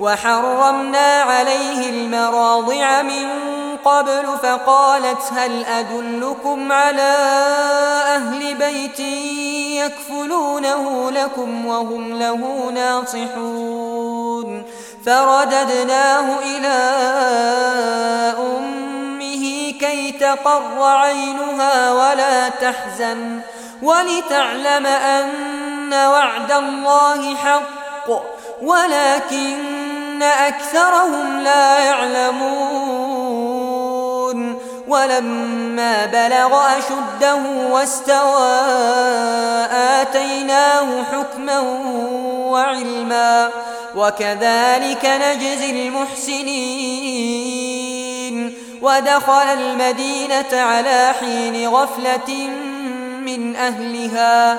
وحرمنا عليه المراضع من قبل فقالت هل أدلكم على أهل بيت يكفلونه لكم وهم له ناصحون؟ فرددناه إلى أمه كي تقر عينها ولا تحزن ولتعلم أن وعد الله حق ولكن أكثرهم لا يعلمون ولما بلغ أشده واستوى آتيناه حكما وعلما وكذلك نجزي المحسنين ودخل المدينة على حين غفلة من أهلها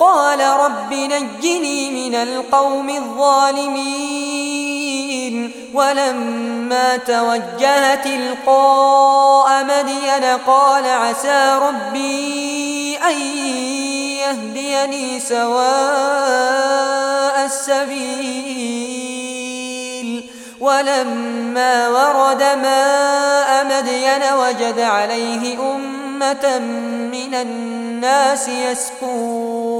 قال رب نجني من القوم الظالمين ولما توجه تلقاء مدين قال عسى ربي أن يهديني سواء السبيل. ولما ورد ماء مدين وجد عليه أمة من الناس يسكون.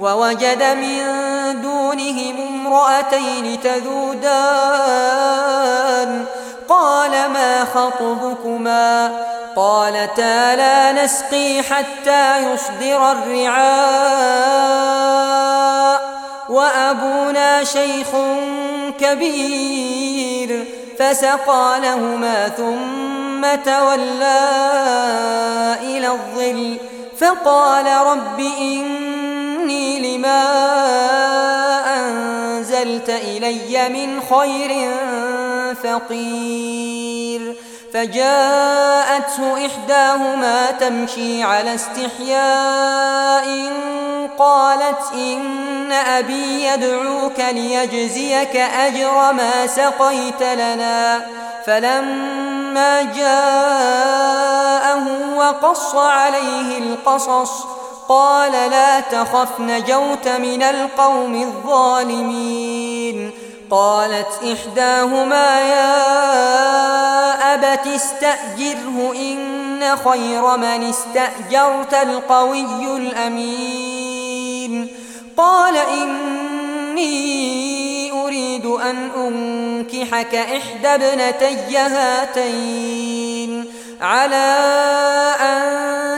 ووجد من دونهم امرأتين تذودان. قال ما خطبكما؟ قالتا لا نسقي حتى يصدر الرعاء. وأبونا شيخ كبير فسقى لهما ثم تولى إلى الظل. فقال رب إني لما أنزلت إلي من خير فقير. فجاءته إحداهما تمشي على استحياء قالت إن أبي يدعوك ليجزيك أجر ما سقيت لنا. فلما جاءه وقص عليه القصص قال لا تخف نجوت من القوم الظالمين. قالت إحداهما يا أبت استأجره إن خير من استأجرت القوي الأمين. قال إني أريد أن أنكحك إحدى ابنتي هاتين. على أن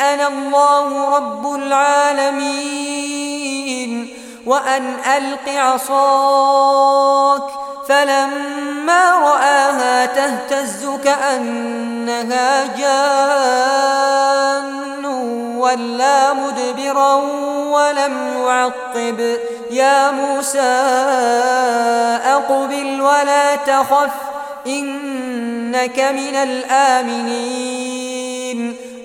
أنا الله رب العالمين وأن ألق عصاك فلما رآها تهتز كأنها جان ولا مدبرا ولم يعقب يا موسى أقبل ولا تخف إنك من الآمنين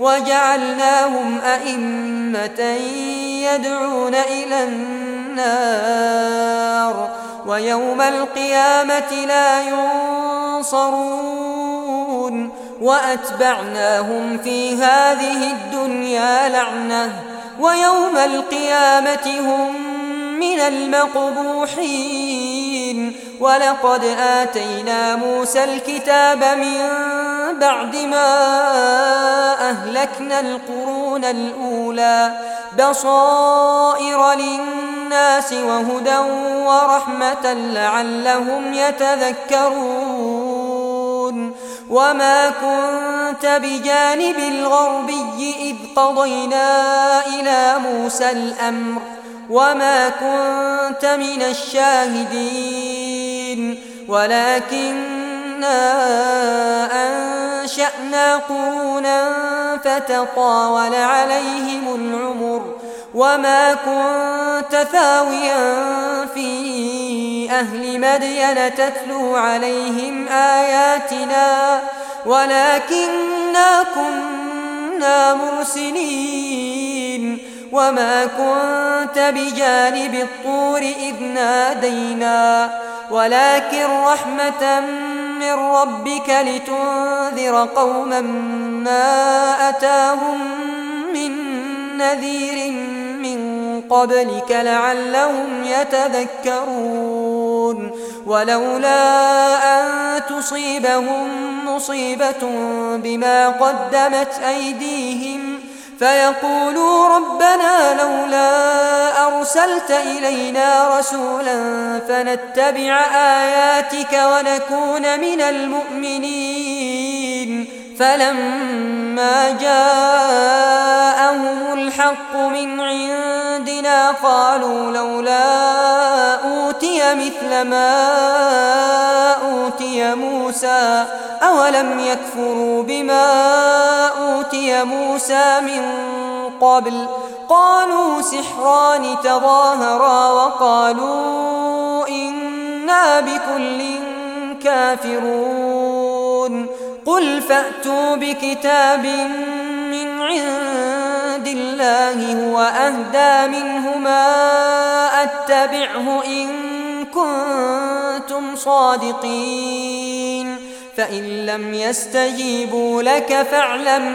وجعلناهم أئمة يدعون إلى النار ويوم القيامة لا ينصرون وأتبعناهم في هذه الدنيا لعنة ويوم القيامة هم من المقبوحين ولقد آتينا موسى الكتاب من بعد ما أهلكنا القرون الأولى بصائر للناس وهدى ورحمة لعلهم يتذكرون وما كنت بجانب الغربي إذ قضينا إلى موسى الأمر وما كنت من الشاهدين ولكننا أنشأنا قرونا فتطاول عليهم العمر وما كنت ثاويا في أهل مدين تتلو عليهم آياتنا ولكننا كنا مرسلين وما كنت بجانب الطور إذ نادينا ولكن رحمة من ربك لتنذر قوما ما أتاهم من نذير من قبلك لعلهم يتذكرون ولولا أن تصيبهم مصيبة بما قدمت أيديهم لولا أرسلت إلينا رسولا فنتبع آياتك ونكون من المؤمنين. فلما جاءهم الحق من عندنا قالوا لولا أوتي مثل ما أوتي موسى أولم يكفروا بما أوتي موسى من قبل قالوا سحران تظاهرا وقالوا إنا بكل كافرون قل فأتوا بكتاب من عند الله هو أهدى منهما أتبعه إن كنتم صادقين فإن لم يستجيبوا لك فاعلم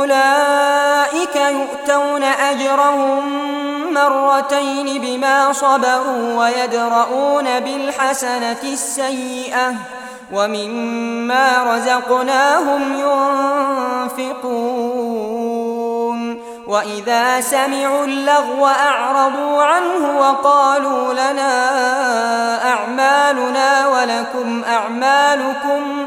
أولئك يؤتون أجرهم مرتين بما صبروا ويدرؤون بالحسنة السيئة ومما رزقناهم ينفقون وإذا سمعوا اللغو أعرضوا عنه وقالوا لنا أعمالنا ولكم أعمالكم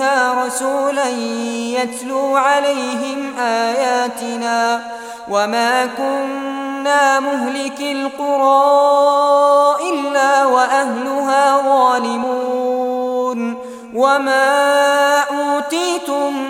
أمها رسولا يتلو عليهم آياتنا وما كنا مهلك القرى إلا وأهلها ظالمون وما أوتيتم من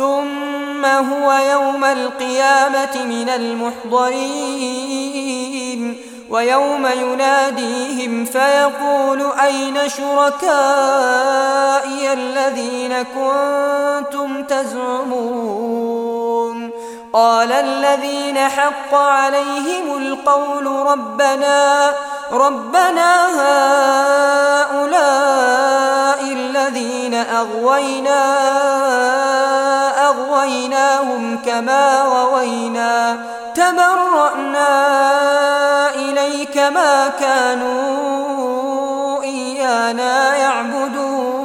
ثم هو يوم القيامة من المحضرين ويوم يناديهم فيقول أين شركائي الذين كنتم تزعمون؟ قال الذين حق عليهم القول ربنا ربنا هؤلاء الذين أغوينا. أغويناهم كما غوينا تبرأنا إليك ما كانوا إيانا يعبدون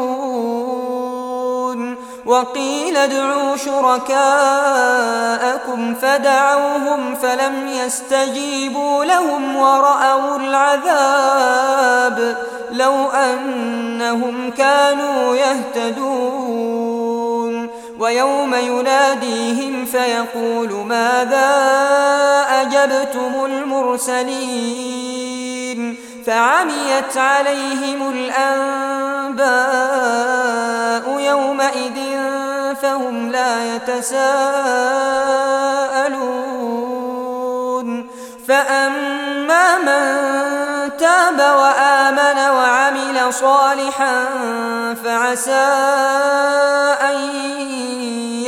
وقيل ادعوا شركاءكم فدعوهم فلم يستجيبوا لهم ورأوا العذاب لو أنهم كانوا يهتدون ويوم يناديهم فيقول ماذا أجبتم المرسلين؟ فعميت عليهم الأنباء يومئذ فهم لا يتساءلون. فأما من تاب وآمن وعمل صالحا فعسى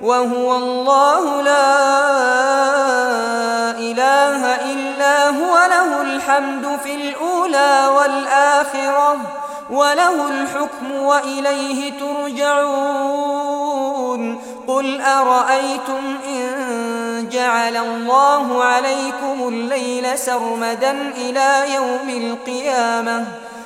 وهو الله لا إله إلا هو له الحمد في الأولى والآخرة وله الحكم وإليه ترجعون. قل أرأيتم إن جعل الله عليكم الليل سرمدا إلى يوم القيامة؟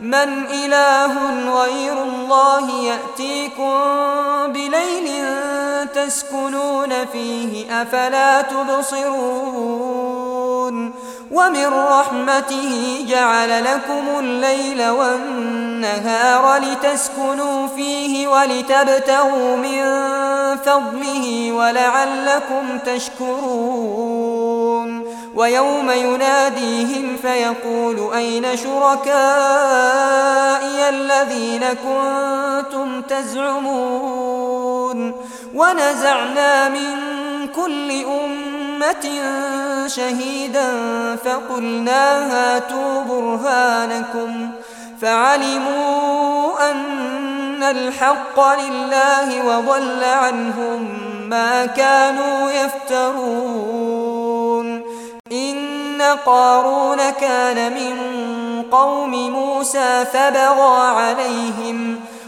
من إله غير الله يأتيكم بليل تسكنون فيه أفلا تبصرون ومن رحمته جعل لكم الليل والنهار لتسكنوا فيه ولتبتغوا من فضله ولعلكم تشكرون. ويوم يناديهم فيقول أين شركائي الذين كنتم تزعمون؟ ونزعنا من كل أمة شهيدا فقلنا هاتوا برهانكم فعلموا أن الحق لله وضل عنهم ما كانوا يفترون. إن قارون كان من قوم موسى فبغى عليهم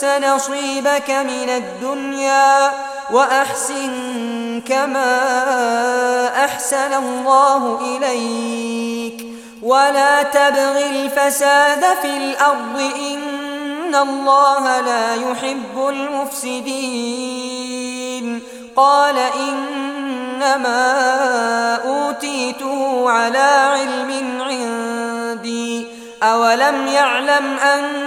تنس نصيبك من الدنيا وأحسن كما أحسن الله إليك ولا تبغ الفساد في الأرض إن الله لا يحب المفسدين قال إنما أوتيته على علم عندي أولم يعلم أن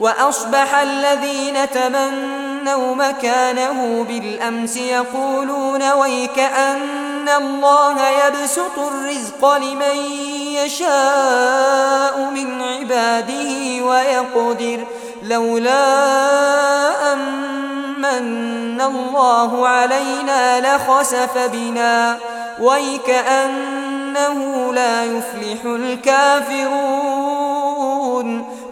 وأصبح الذين تمنوا مكانه بالأمس يقولون ويكأن الله يبسط الرزق لمن يشاء من عباده ويقدر لولا أمن الله علينا لخسف بنا. ويكأنه لا يفلح الكافرون.